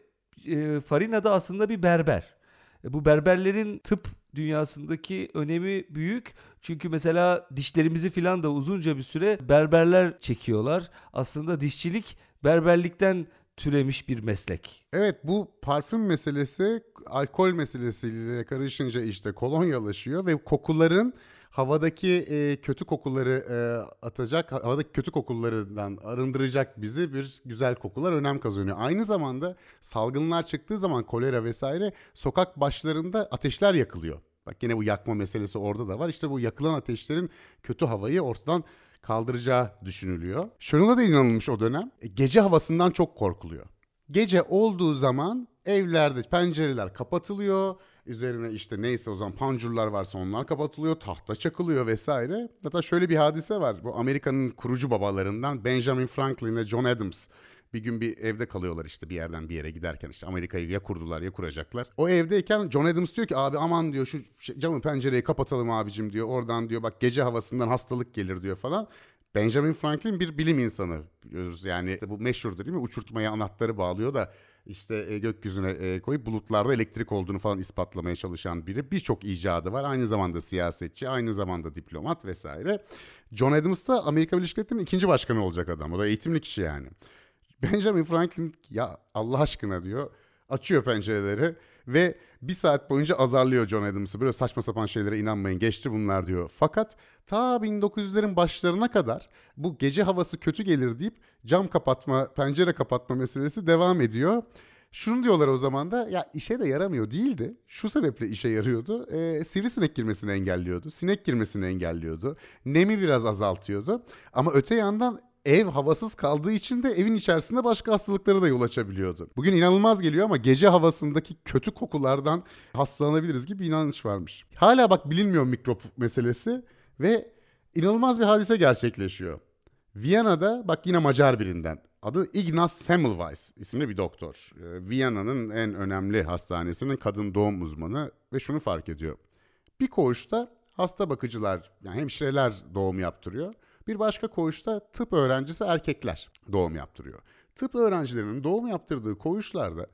e, Farina da aslında bir berber. E, bu berberlerin tıp dünyasındaki önemi büyük. Çünkü mesela dişlerimizi filan da uzunca bir süre berberler çekiyorlar. Aslında dişçilik berberlikten türemiş bir meslek. Evet bu parfüm meselesi alkol meselesiyle karışınca işte kolonyalaşıyor ve kokuların havadaki e, kötü kokuları e, atacak, havadaki kötü kokularından arındıracak bizi bir güzel kokular önem kazanıyor. Aynı zamanda salgınlar çıktığı zaman kolera vesaire sokak başlarında ateşler yakılıyor. Bak yine bu yakma meselesi orada da var. İşte bu yakılan ateşlerin kötü havayı ortadan kaldıracağı düşünülüyor. Şuna da inanılmış o dönem. E, gece havasından çok korkuluyor. Gece olduğu zaman evlerde pencereler kapatılıyor. Üzerine işte neyse o zaman pancurlar varsa onlar kapatılıyor. Tahta çakılıyor vesaire. Hatta şöyle bir hadise var. Bu Amerika'nın kurucu babalarından Benjamin Franklin ve John Adams bir gün bir evde kalıyorlar işte bir yerden bir yere giderken işte Amerika'yı ya kurdular ya kuracaklar. O evdeyken John Adams diyor ki abi aman diyor şu camı pencereyi kapatalım abicim diyor. Oradan diyor bak gece havasından hastalık gelir diyor falan. Benjamin Franklin bir bilim insanı biliyoruz yani bu meşhurdur değil mi? Uçurtmaya anahtarı bağlıyor da işte e, gökyüzüne e, koyup bulutlarda elektrik olduğunu falan ispatlamaya çalışan biri. Birçok icadı var. Aynı zamanda siyasetçi, aynı zamanda diplomat vesaire. John Adams da Amerika Birleşik Devletleri'nin ikinci başkanı olacak adam. O da eğitimli kişi yani. Benjamin Franklin ya Allah aşkına diyor açıyor pencereleri ve bir saat boyunca azarlıyor John Adams'ı. Böyle saçma sapan şeylere inanmayın geçti bunlar diyor. Fakat ta 1900'lerin başlarına kadar bu gece havası kötü gelir deyip cam kapatma, pencere kapatma meselesi devam ediyor. Şunu diyorlar o zaman da ya işe de yaramıyor değildi. Şu sebeple işe yarıyordu. Ee, sivrisinek girmesini engelliyordu. Sinek girmesini engelliyordu. Nemi biraz azaltıyordu. Ama öte yandan ev havasız kaldığı için de evin içerisinde başka hastalıklara da yol açabiliyordu. Bugün inanılmaz geliyor ama gece havasındaki kötü kokulardan hastalanabiliriz gibi inanış varmış. Hala bak bilinmiyor mikrop meselesi ve inanılmaz bir hadise gerçekleşiyor. Viyana'da bak yine Macar birinden. Adı Ignaz Semmelweis isimli bir doktor. Ee, Viyana'nın en önemli hastanesinin kadın doğum uzmanı ve şunu fark ediyor. Bir koğuşta hasta bakıcılar yani hemşireler doğum yaptırıyor. Bir başka koğuşta tıp öğrencisi erkekler doğum yaptırıyor. Tıp öğrencilerinin doğum yaptırdığı koğuşlarda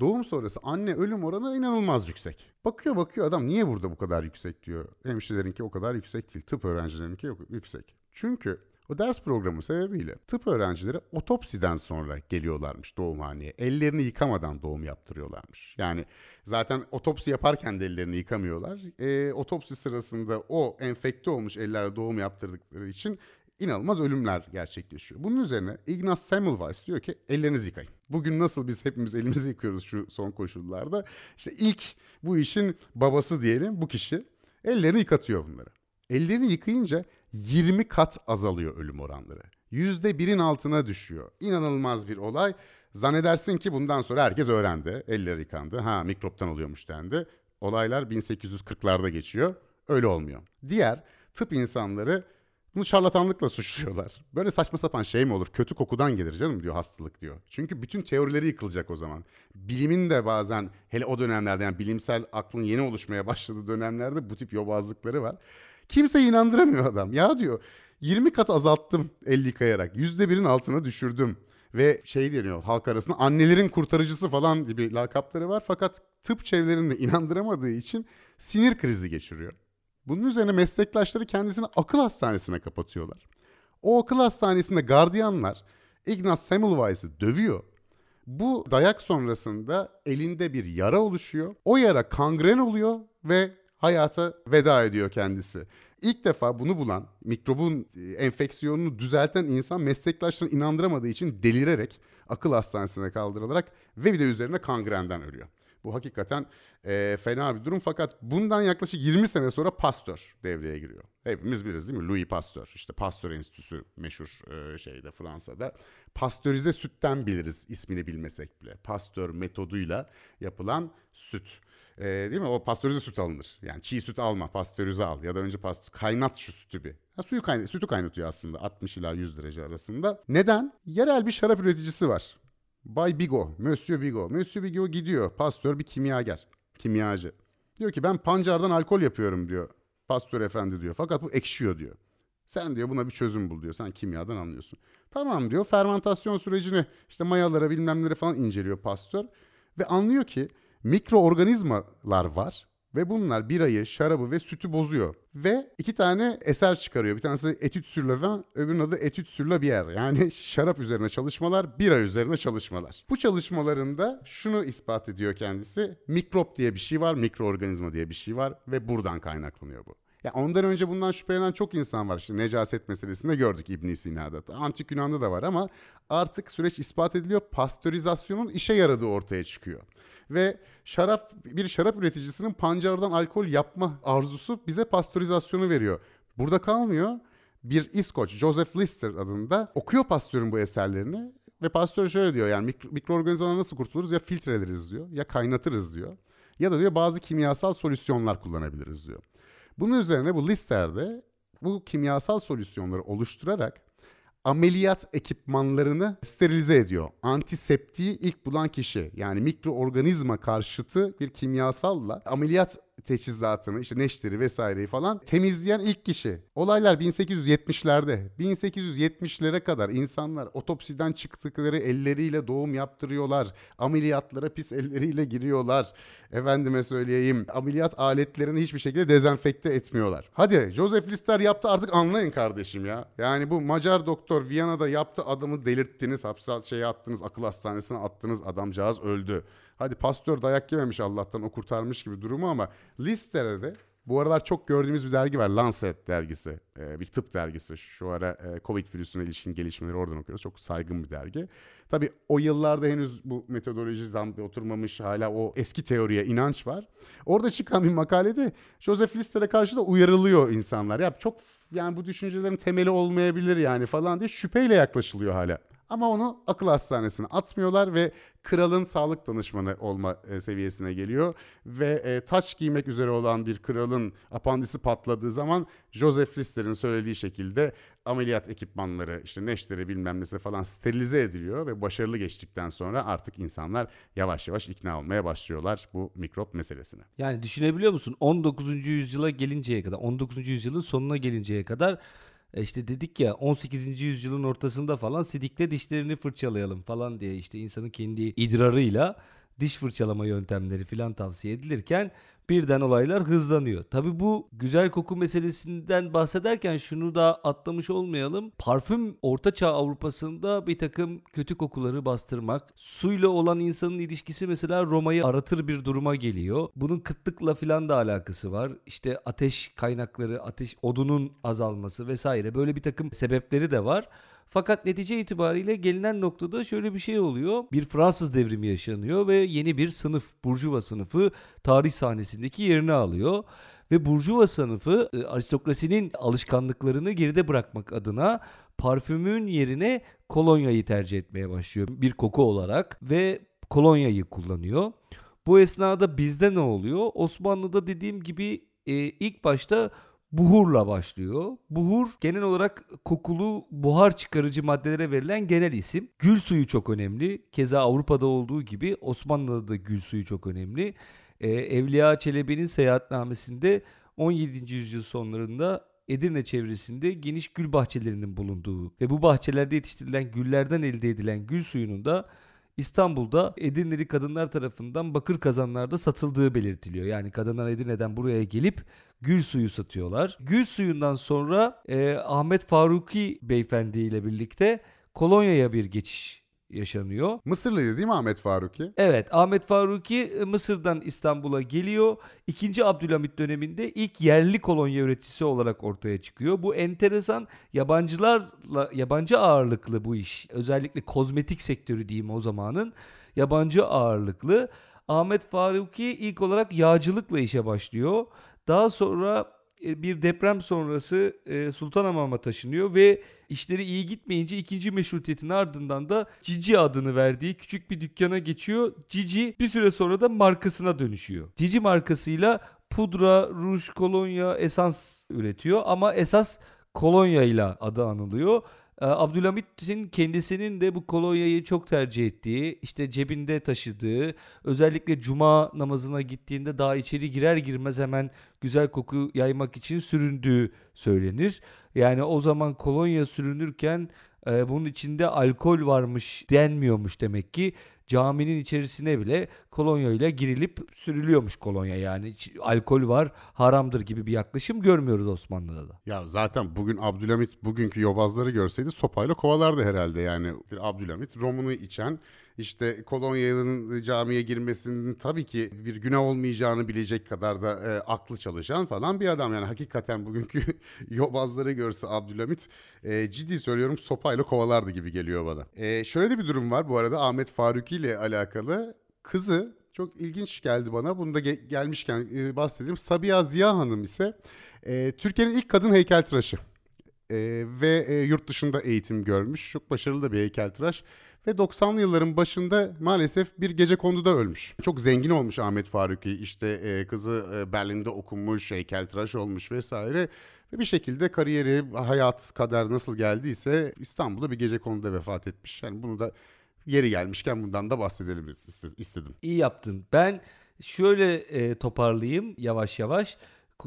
doğum sonrası anne ölüm oranı inanılmaz yüksek. Bakıyor bakıyor adam niye burada bu kadar yüksek diyor. Hemşirelerinki o kadar yüksek değil. Tıp öğrencilerinki yüksek. Çünkü o ders programı sebebiyle tıp öğrencileri otopsiden sonra geliyorlarmış doğumhaneye. Ellerini yıkamadan doğum yaptırıyorlarmış. Yani zaten otopsi yaparken de ellerini yıkamıyorlar. E, otopsi sırasında o enfekte olmuş ellerle doğum yaptırdıkları için inanılmaz ölümler gerçekleşiyor. Bunun üzerine Ignaz Semmelweis diyor ki ellerinizi yıkayın. Bugün nasıl biz hepimiz elimizi yıkıyoruz şu son koşullarda. İşte ilk bu işin babası diyelim bu kişi ellerini yıkatıyor bunları. Ellerini yıkayınca 20 kat azalıyor ölüm oranları. %1'in altına düşüyor. İnanılmaz bir olay. Zannedersin ki bundan sonra herkes öğrendi. Elleri yıkandı. Ha mikroptan oluyormuş dendi. Olaylar 1840'larda geçiyor. Öyle olmuyor. Diğer tıp insanları bunu şarlatanlıkla suçluyorlar. Böyle saçma sapan şey mi olur? Kötü kokudan gelir canım diyor hastalık diyor. Çünkü bütün teorileri yıkılacak o zaman. Bilimin de bazen hele o dönemlerde yani bilimsel aklın yeni oluşmaya başladığı dönemlerde bu tip yobazlıkları var. Kimse inandıramıyor adam. Ya diyor 20 kat azalttım el yıkayarak. %1'in altına düşürdüm. Ve şey deniyor halk arasında annelerin kurtarıcısı falan gibi lakapları var. Fakat tıp çevrelerinde inandıramadığı için sinir krizi geçiriyor. Bunun üzerine meslektaşları kendisini akıl hastanesine kapatıyorlar. O akıl hastanesinde gardiyanlar Ignaz Semmelweis'i dövüyor. Bu dayak sonrasında elinde bir yara oluşuyor. O yara kangren oluyor ve hayata veda ediyor kendisi. İlk defa bunu bulan, mikrobun e, enfeksiyonunu düzelten insan meslektaşlarını inandıramadığı için delirerek akıl hastanesine kaldırılarak ve bir de üzerine kangrenden ölüyor. Bu hakikaten e, fena bir durum fakat bundan yaklaşık 20 sene sonra Pasteur devreye giriyor. Hepimiz biliriz değil mi? Louis Pasteur işte Pasteur Enstitüsü meşhur e, şeyde Fransa'da. Pastörize sütten biliriz ismini bilmesek bile. Pasteur metoduyla yapılan süt. E, değil mi? O pastörize süt alınır. Yani çiğ süt alma, pastörize al ya da önce pastör, kaynat şu sütü bir. Ha, suyu kaynat, sütü kaynatıyor aslında 60 ila 100 derece arasında. Neden? Yerel bir şarap üreticisi var. Bay Bigo, Monsieur Bigo. Monsieur Bigo gidiyor. Pastör bir kimyager, kimyacı. Diyor ki ben pancardan alkol yapıyorum diyor. Pastör efendi diyor. Fakat bu ekşiyor diyor. Sen diyor buna bir çözüm bul diyor. Sen kimyadan anlıyorsun. Tamam diyor. Fermentasyon sürecini işte mayalara bilmem falan inceliyor pastör. Ve anlıyor ki mikroorganizmalar var ve bunlar birayı, şarabı ve sütü bozuyor. Ve iki tane eser çıkarıyor. Bir tanesi Etüt sur le vin, öbürünün adı Etüt sur la bière. Yani *laughs* şarap üzerine çalışmalar, bira üzerine çalışmalar. Bu çalışmalarında şunu ispat ediyor kendisi. Mikrop diye bir şey var, mikroorganizma diye bir şey var ve buradan kaynaklanıyor bu. Ya ondan önce bundan şüphelenen çok insan var. İşte necaset meselesinde gördük İbn Sina'da. Antik Yunan'da da var ama artık süreç ispat ediliyor. Pastörizasyonun işe yaradığı ortaya çıkıyor. Ve şarap bir şarap üreticisinin pancardan alkol yapma arzusu bize pastörizasyonu veriyor. Burada kalmıyor. Bir İskoç Joseph Lister adında okuyor Pasteur'ün bu eserlerini ve Pasteur şöyle diyor yani mikro, mikroorganizmadan nasıl kurtuluruz ya filtreleriz diyor ya kaynatırız diyor ya da diyor bazı kimyasal solüsyonlar kullanabiliriz diyor. Bunun üzerine bu Lister'de bu kimyasal solüsyonları oluşturarak ameliyat ekipmanlarını sterilize ediyor. Antiseptiği ilk bulan kişi yani mikroorganizma karşıtı bir kimyasalla ameliyat teçhizatını işte neşteri vesaireyi falan temizleyen ilk kişi. Olaylar 1870'lerde. 1870'lere kadar insanlar otopsiden çıktıkları elleriyle doğum yaptırıyorlar. Ameliyatlara pis elleriyle giriyorlar. Efendime söyleyeyim ameliyat aletlerini hiçbir şekilde dezenfekte etmiyorlar. Hadi Joseph Lister yaptı artık anlayın kardeşim ya. Yani bu Macar doktor Viyana'da yaptı adamı delirttiniz hapse şeye attınız akıl hastanesine attınız adamcağız öldü. Hadi pastör dayak yememiş Allah'tan o kurtarmış gibi durumu ama Lister'de bu aralar çok gördüğümüz bir dergi var. Lancet dergisi. Ee, bir tıp dergisi. Şu ara e, Covid virüsüne ilişkin gelişmeleri oradan okuyoruz. Çok saygın bir dergi. Tabii o yıllarda henüz bu metodoloji tam oturmamış. Hala o eski teoriye inanç var. Orada çıkan bir makalede Joseph Lister'e karşı da uyarılıyor insanlar. Ya çok yani bu düşüncelerin temeli olmayabilir yani falan diye şüpheyle yaklaşılıyor hala. Ama onu akıl hastanesine atmıyorlar ve kralın sağlık danışmanı olma e, seviyesine geliyor. Ve e, taç giymek üzere olan bir kralın apandisi patladığı zaman Joseph Lister'in söylediği şekilde ameliyat ekipmanları işte neşteri bilmem nesi falan sterilize ediliyor ve başarılı geçtikten sonra artık insanlar yavaş yavaş ikna olmaya başlıyorlar bu mikrop meselesine. Yani düşünebiliyor musun 19. yüzyıla gelinceye kadar 19. yüzyılın sonuna gelinceye kadar işte dedik ya 18. yüzyılın ortasında falan sidikle dişlerini fırçalayalım falan diye işte insanın kendi idrarıyla diş fırçalama yöntemleri falan tavsiye edilirken birden olaylar hızlanıyor. Tabi bu güzel koku meselesinden bahsederken şunu da atlamış olmayalım. Parfüm Ortaçağ Avrupa'sında bir takım kötü kokuları bastırmak. Suyla olan insanın ilişkisi mesela Roma'yı aratır bir duruma geliyor. Bunun kıtlıkla falan da alakası var. İşte ateş kaynakları, ateş odunun azalması vesaire böyle bir takım sebepleri de var. Fakat netice itibariyle gelinen noktada şöyle bir şey oluyor. Bir Fransız devrimi yaşanıyor ve yeni bir sınıf, Burjuva sınıfı tarih sahnesindeki yerini alıyor. Ve Burjuva sınıfı e, aristokrasinin alışkanlıklarını geride bırakmak adına parfümün yerine kolonyayı tercih etmeye başlıyor. Bir koku olarak ve kolonyayı kullanıyor. Bu esnada bizde ne oluyor? Osmanlı'da dediğim gibi e, ilk başta buhurla başlıyor. Buhur genel olarak kokulu buhar çıkarıcı maddelere verilen genel isim. Gül suyu çok önemli. Keza Avrupa'da olduğu gibi Osmanlı'da da gül suyu çok önemli. Ee, Evliya Çelebi'nin seyahatnamesinde 17. yüzyıl sonlarında Edirne çevresinde geniş gül bahçelerinin bulunduğu ve bu bahçelerde yetiştirilen güllerden elde edilen gül suyunun da İstanbul'da Edirneli kadınlar tarafından bakır kazanlarda satıldığı belirtiliyor. Yani kadınlar Edirne'den buraya gelip gül suyu satıyorlar. Gül suyundan sonra e, Ahmet Faruki beyefendi ile birlikte kolonyaya bir geçiş yaşanıyor. Mısırlıydı değil mi Ahmet Faruki? Evet Ahmet Faruki e, Mısır'dan İstanbul'a geliyor. İkinci Abdülhamit döneminde ilk yerli kolonya üreticisi olarak ortaya çıkıyor. Bu enteresan yabancılarla yabancı ağırlıklı bu iş. Özellikle kozmetik sektörü diyeyim o zamanın yabancı ağırlıklı. Ahmet Faruki ilk olarak yağcılıkla işe başlıyor. Daha sonra bir deprem sonrası e, Sultanhamam'a taşınıyor ve işleri iyi gitmeyince ikinci meşrutiyetin ardından da Cici adını verdiği küçük bir dükkana geçiyor. Cici bir süre sonra da markasına dönüşüyor. Cici markasıyla pudra, ruj, kolonya, esans üretiyor ama esas kolonya ile adı anılıyor. Ee, Abdülhamit'in kendisinin de bu kolonyayı çok tercih ettiği, işte cebinde taşıdığı, özellikle cuma namazına gittiğinde daha içeri girer girmez hemen güzel koku yaymak için süründüğü söylenir. Yani o zaman kolonya sürünürken e, bunun içinde alkol varmış denmiyormuş demek ki. Caminin içerisine bile kolonya ile girilip sürülüyormuş kolonya yani alkol var haramdır gibi bir yaklaşım görmüyoruz Osmanlı'da da. Ya zaten bugün Abdülhamit bugünkü yobazları görseydi sopayla kovalardı herhalde yani. Abdülhamit romunu içen işte kolonyanın camiye girmesinin tabii ki bir günah olmayacağını bilecek kadar da e, aklı çalışan falan bir adam. Yani hakikaten bugünkü *laughs* yobazları görse Abdülhamit e, ciddi söylüyorum sopayla kovalardı gibi geliyor bana. E, şöyle de bir durum var bu arada Ahmet Faruki ile alakalı. Kızı çok ilginç geldi bana. Bunu da ge- gelmişken e, bahsedeyim. Sabiha Ziya Hanım ise e, Türkiye'nin ilk kadın heykeltıraşı. E, ve e, yurt dışında eğitim görmüş. Çok başarılı da bir heykeltıraş. Ve 90'lı yılların başında maalesef bir gece konduda ölmüş. Çok zengin olmuş Ahmet Faruki. İşte e, kızı e, Berlin'de okumuş, heykeltıraş olmuş vesaire. Ve bir şekilde kariyeri, hayat, kader nasıl geldiyse İstanbul'da bir gece konuda vefat etmiş. Yani bunu da yeri gelmişken bundan da bahsedelim iste- istedim. İyi yaptın. Ben şöyle e, toparlayayım yavaş yavaş.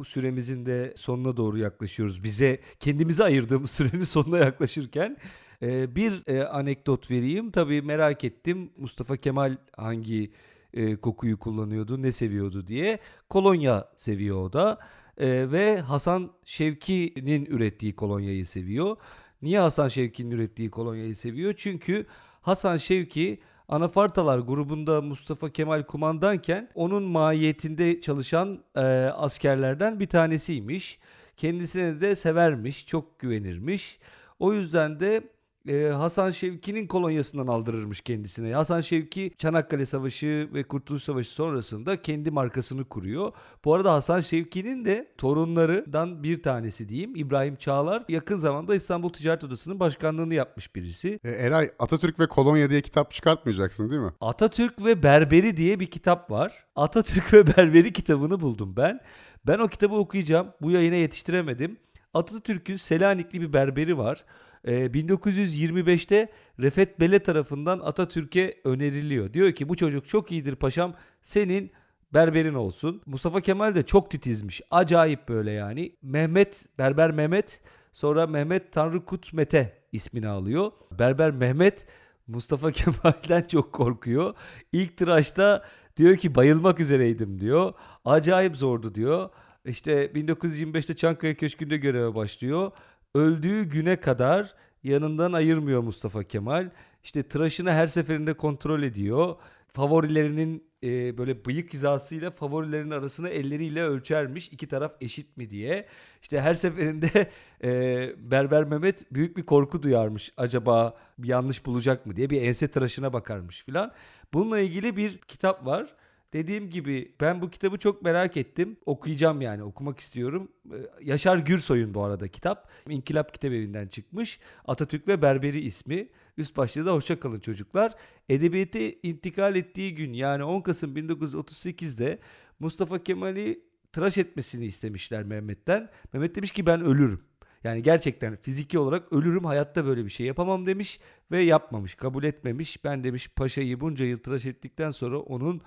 Süremizin de sonuna doğru yaklaşıyoruz. Bize kendimize ayırdığımız *laughs* sürenin sonuna yaklaşırken e, bir e, anekdot vereyim. Tabii merak ettim Mustafa Kemal hangi e, kokuyu kullanıyordu, ne seviyordu diye. Kolonya seviyor o da. E, ve Hasan Şevki'nin ürettiği kolonyayı seviyor. Niye Hasan Şevki'nin ürettiği kolonyayı seviyor? Çünkü Hasan Şevki Anafartalar grubunda Mustafa Kemal kumandanken onun mahiyetinde çalışan e, askerlerden bir tanesiymiş. Kendisine de severmiş, çok güvenirmiş. O yüzden de e, Hasan Şevki'nin kolonyasından aldırırmış kendisine. Hasan Şevki Çanakkale Savaşı ve Kurtuluş Savaşı sonrasında kendi markasını kuruyor. Bu arada Hasan Şevki'nin de torunlarından bir tanesi diyeyim İbrahim Çağlar yakın zamanda İstanbul Ticaret Odası'nın başkanlığını yapmış birisi. E, Eray Atatürk ve Kolonya diye kitap çıkartmayacaksın değil mi? Atatürk ve Berberi diye bir kitap var. Atatürk ve Berberi kitabını buldum ben. Ben o kitabı okuyacağım. Bu yayına yetiştiremedim. Atatürk'ün Selanikli bir berberi var. Ee, 1925'te Refet Bele tarafından Atatürk'e öneriliyor. Diyor ki bu çocuk çok iyidir paşam senin berberin olsun. Mustafa Kemal de çok titizmiş. Acayip böyle yani. Mehmet, Berber Mehmet sonra Mehmet Tanrıkut Mete ismini alıyor. Berber Mehmet Mustafa *laughs* Kemal'den çok korkuyor. İlk tıraşta diyor ki bayılmak üzereydim diyor. Acayip zordu diyor. İşte 1925'te Çankaya Köşkü'nde göreve başlıyor. Öldüğü güne kadar yanından ayırmıyor Mustafa Kemal. İşte tıraşını her seferinde kontrol ediyor. Favorilerinin e, böyle bıyık hizasıyla favorilerin arasını elleriyle ölçermiş. İki taraf eşit mi diye. İşte her seferinde e, Berber Mehmet büyük bir korku duyarmış. Acaba bir yanlış bulacak mı diye bir ense tıraşına bakarmış filan. Bununla ilgili bir kitap var. Dediğim gibi ben bu kitabı çok merak ettim. Okuyacağım yani okumak istiyorum. Ee, Yaşar Gürsoy'un bu arada kitap. İnkılap Kitap Evi'nden çıkmış. Atatürk ve Berberi ismi. Üst başlığı da hoşça kalın çocuklar. Edebiyatı intikal ettiği gün yani 10 Kasım 1938'de Mustafa Kemal'i tıraş etmesini istemişler Mehmet'ten. Mehmet demiş ki ben ölürüm. Yani gerçekten fiziki olarak ölürüm hayatta böyle bir şey yapamam demiş ve yapmamış kabul etmemiş. Ben demiş paşayı bunca yıl tıraş ettikten sonra onun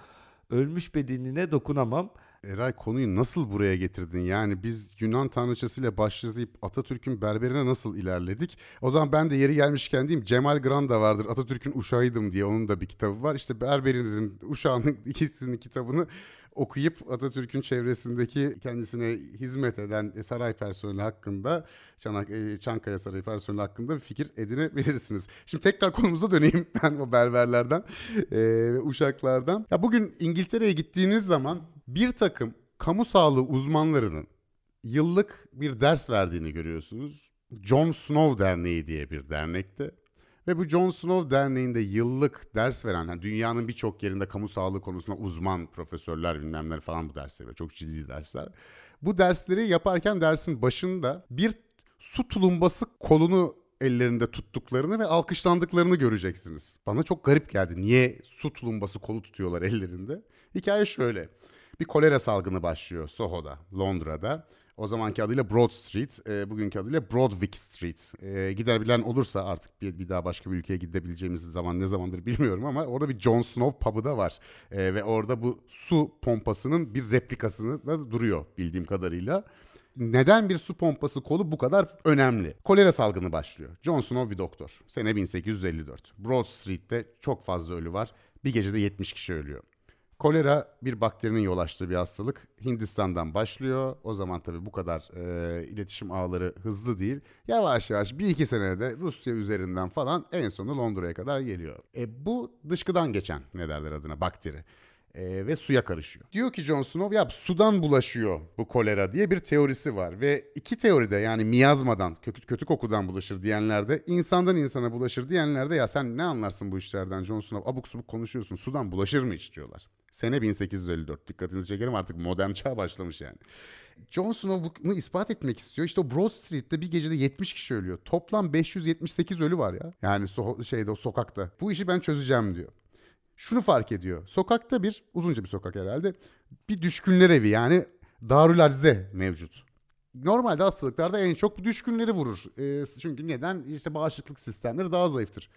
ölmüş bedenine dokunamam. Eray konuyu nasıl buraya getirdin? Yani biz Yunan tanrıçasıyla başlayıp Atatürk'ün berberine nasıl ilerledik? O zaman ben de yeri gelmişken diyeyim Cemal Granda vardır Atatürk'ün uşağıydım diye onun da bir kitabı var. İşte berberinin uşağının *laughs* ikisinin kitabını okuyup Atatürk'ün çevresindeki kendisine hizmet eden saray personeli hakkında Çanak, e, Çankaya Sarayı personeli hakkında bir fikir edinebilirsiniz. Şimdi tekrar konumuza döneyim *laughs* ben o berberlerden e, ve uşaklardan. Ya bugün İngiltere'ye gittiğiniz zaman bir takım kamu sağlığı uzmanlarının yıllık bir ders verdiğini görüyorsunuz. John Snow Derneği diye bir dernekte. Ve bu John Snow Derneği'nde yıllık ders veren, yani dünyanın birçok yerinde kamu sağlığı konusunda uzman profesörler bilmemler falan bu dersleri veriyor. Çok ciddi dersler. Bu dersleri yaparken dersin başında bir su tulumbası kolunu ellerinde tuttuklarını ve alkışlandıklarını göreceksiniz. Bana çok garip geldi. Niye su tulumbası kolu tutuyorlar ellerinde? Hikaye şöyle. Bir kolera salgını başlıyor Soho'da, Londra'da. O zamanki adıyla Broad Street, e, bugünkü adıyla Broadwick Street. E, gidebilen olursa artık bir, bir daha başka bir ülkeye gidebileceğimiz zaman ne zamandır bilmiyorum ama orada bir Jon Snow pub'ı da var. E, ve orada bu su pompasının bir replikasını da duruyor bildiğim kadarıyla. Neden bir su pompası kolu bu kadar önemli? Kolera salgını başlıyor. Jon Snow bir doktor. Sene 1854. Broad Street'te çok fazla ölü var. Bir gecede 70 kişi ölüyor. Kolera bir bakterinin yol açtığı bir hastalık. Hindistan'dan başlıyor. O zaman tabii bu kadar e, iletişim ağları hızlı değil. Yavaş yavaş bir iki senede Rusya üzerinden falan en sonu Londra'ya kadar geliyor. E, bu dışkıdan geçen ne derler adına bakteri. E, ve suya karışıyor. Diyor ki Jon Snow ya sudan bulaşıyor bu kolera diye bir teorisi var. Ve iki teoride yani miyazmadan, kötü, kötü kokudan bulaşır diyenlerde, insandan insana bulaşır diyenlerde ya sen ne anlarsın bu işlerden Jon Snow abuk subuk konuşuyorsun sudan bulaşır mı hiç diyorlar. Sene 1854 dikkatinizi çekerim artık modern çağ başlamış yani. Jon Snow bunu ispat etmek istiyor. İşte o Broad Street'te bir gecede 70 kişi ölüyor. Toplam 578 ölü var ya. Yani so- şeyde o sokakta. Bu işi ben çözeceğim diyor. Şunu fark ediyor. Sokakta bir uzunca bir sokak herhalde. Bir düşkünler evi yani Darül Arze mevcut. Normalde hastalıklarda en çok bu düşkünleri vurur. E, çünkü neden? İşte bağışıklık sistemleri daha zayıftır.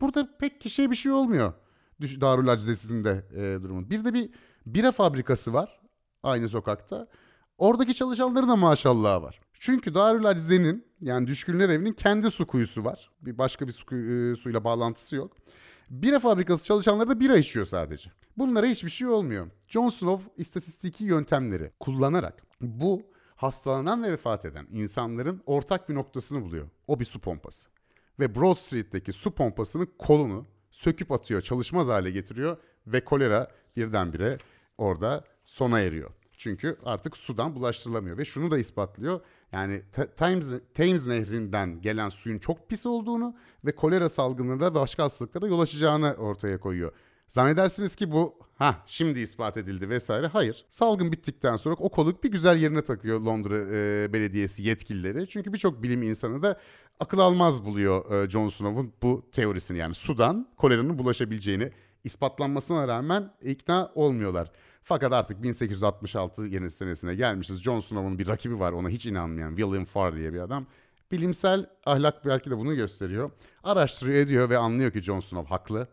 Burada pek kişiye bir şey olmuyor. Darül Acizesi'nde e, durumun. Bir de bir bira fabrikası var aynı sokakta. Oradaki çalışanların da maşallah var. Çünkü Darül Acize'nin yani Düşkünler Evi'nin kendi su kuyusu var. Bir başka bir su e, suyla bağlantısı yok. Bira fabrikası çalışanları da bira içiyor sadece. Bunlara hiçbir şey olmuyor. John Snow istatistiki yöntemleri kullanarak bu hastalanan ve vefat eden insanların ortak bir noktasını buluyor. O bir su pompası. Ve Broad Street'teki su pompasının kolunu söküp atıyor, çalışmaz hale getiriyor ve kolera birdenbire orada sona eriyor. Çünkü artık sudan bulaştırılamıyor ve şunu da ispatlıyor. Yani Thames, Thames nehrinden gelen suyun çok pis olduğunu ve kolera salgınına da başka hastalıklara yol açacağını ortaya koyuyor. Zannedersiniz ki bu ha şimdi ispat edildi vesaire. Hayır. Salgın bittikten sonra o koluk bir güzel yerine takıyor Londra e, Belediyesi yetkilileri. Çünkü birçok bilim insanı da akıl almaz buluyor e, John Snow'un bu teorisini. Yani sudan koleranın bulaşabileceğini ispatlanmasına rağmen ikna olmuyorlar. Fakat artık 1866 yeni senesine gelmişiz. John Snow'un bir rakibi var ona hiç inanmayan William Farr diye bir adam. Bilimsel ahlak belki de bunu gösteriyor. Araştırıyor ediyor ve anlıyor ki John Snow haklı.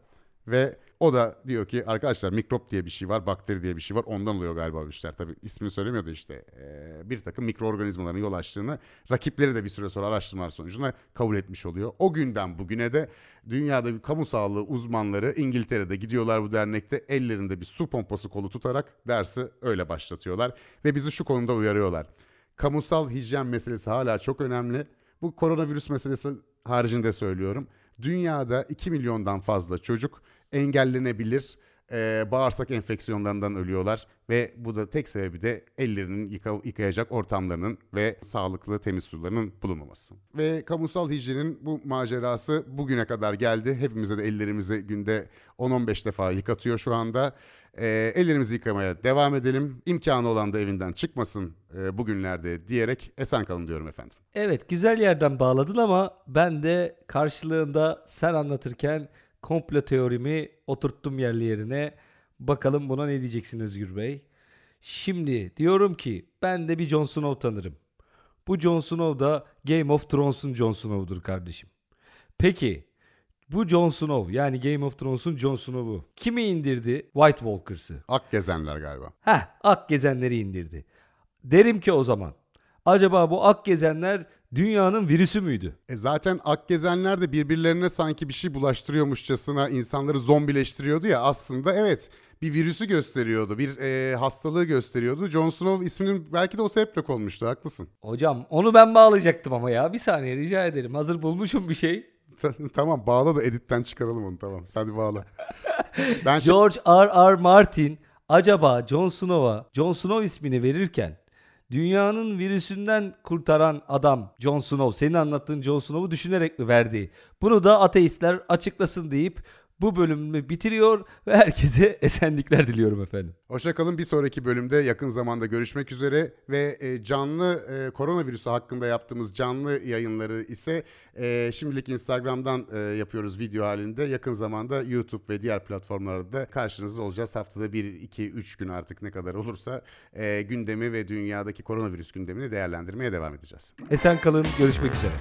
Ve o da diyor ki arkadaşlar mikrop diye bir şey var, bakteri diye bir şey var. Ondan oluyor galiba bu işler. Tabii ismini söylemiyordu işte. Ee, bir takım mikroorganizmaların yol açtığını rakipleri de bir süre sonra araştırmalar sonucunda kabul etmiş oluyor. O günden bugüne de dünyada bir kamu sağlığı uzmanları İngiltere'de gidiyorlar bu dernekte ellerinde bir su pompası kolu tutarak dersi öyle başlatıyorlar. Ve bizi şu konuda uyarıyorlar. Kamusal hijyen meselesi hala çok önemli. Bu koronavirüs meselesi haricinde söylüyorum. Dünyada 2 milyondan fazla çocuk engellenebilir e, bağırsak enfeksiyonlarından ölüyorlar ve bu da tek sebebi de ellerinin yıka, yıkayacak ortamlarının ve sağlıklı temiz sularının bulunmaması. Ve kamusal hijyenin bu macerası bugüne kadar geldi. Hepimize de ellerimizi günde 10-15 defa yıkatıyor şu anda. E, ellerimizi yıkamaya devam edelim. İmkanı olan da evinden çıkmasın e, bugünlerde diyerek esen kalın diyorum efendim. Evet güzel yerden bağladın ama ben de karşılığında sen anlatırken komplo teorimi oturttum yerli yerine. Bakalım buna ne diyeceksin Özgür Bey? Şimdi diyorum ki ben de bir Jon Snow tanırım. Bu Jon Snow da Game of Thrones'un Jon Snow'dur kardeşim. Peki bu Jon Snow yani Game of Thrones'un Jon Snow'u kimi indirdi? White Walkers'ı. Ak gezenler galiba. Heh ak gezenleri indirdi. Derim ki o zaman Acaba bu ak gezenler dünyanın virüsü müydü? E zaten Akgezenler de birbirlerine sanki bir şey bulaştırıyormuşçasına insanları zombileştiriyordu ya aslında evet bir virüsü gösteriyordu. Bir e, hastalığı gösteriyordu. Jon Snow isminin belki de o sebeple konmuştu haklısın. Hocam onu ben bağlayacaktım ama ya. Bir saniye rica ederim. Hazır bulmuşum bir şey. *laughs* tamam bağla da editten çıkaralım onu tamam. Hadi bağla. ben George R. R. Martin acaba Jon Snow'a Jon Snow ismini verirken dünyanın virüsünden kurtaran adam Jon Snow senin anlattığın Jon Snow'u düşünerek mi verdi? Bunu da ateistler açıklasın deyip bu bölümü bitiriyor ve herkese *laughs* esenlikler diliyorum efendim. Hoşçakalın. Bir sonraki bölümde yakın zamanda görüşmek üzere ve e, canlı e, koronavirüsü hakkında yaptığımız canlı yayınları ise e, şimdilik Instagram'dan yapıyoruz video halinde. Yakın zamanda YouTube ve diğer platformlarda karşınızda olacağız. Haftada 1, 2, 3 gün artık ne kadar olursa gündemi ve dünyadaki koronavirüs gündemini değerlendirmeye devam edeceğiz. Esen kalın görüşmek üzere.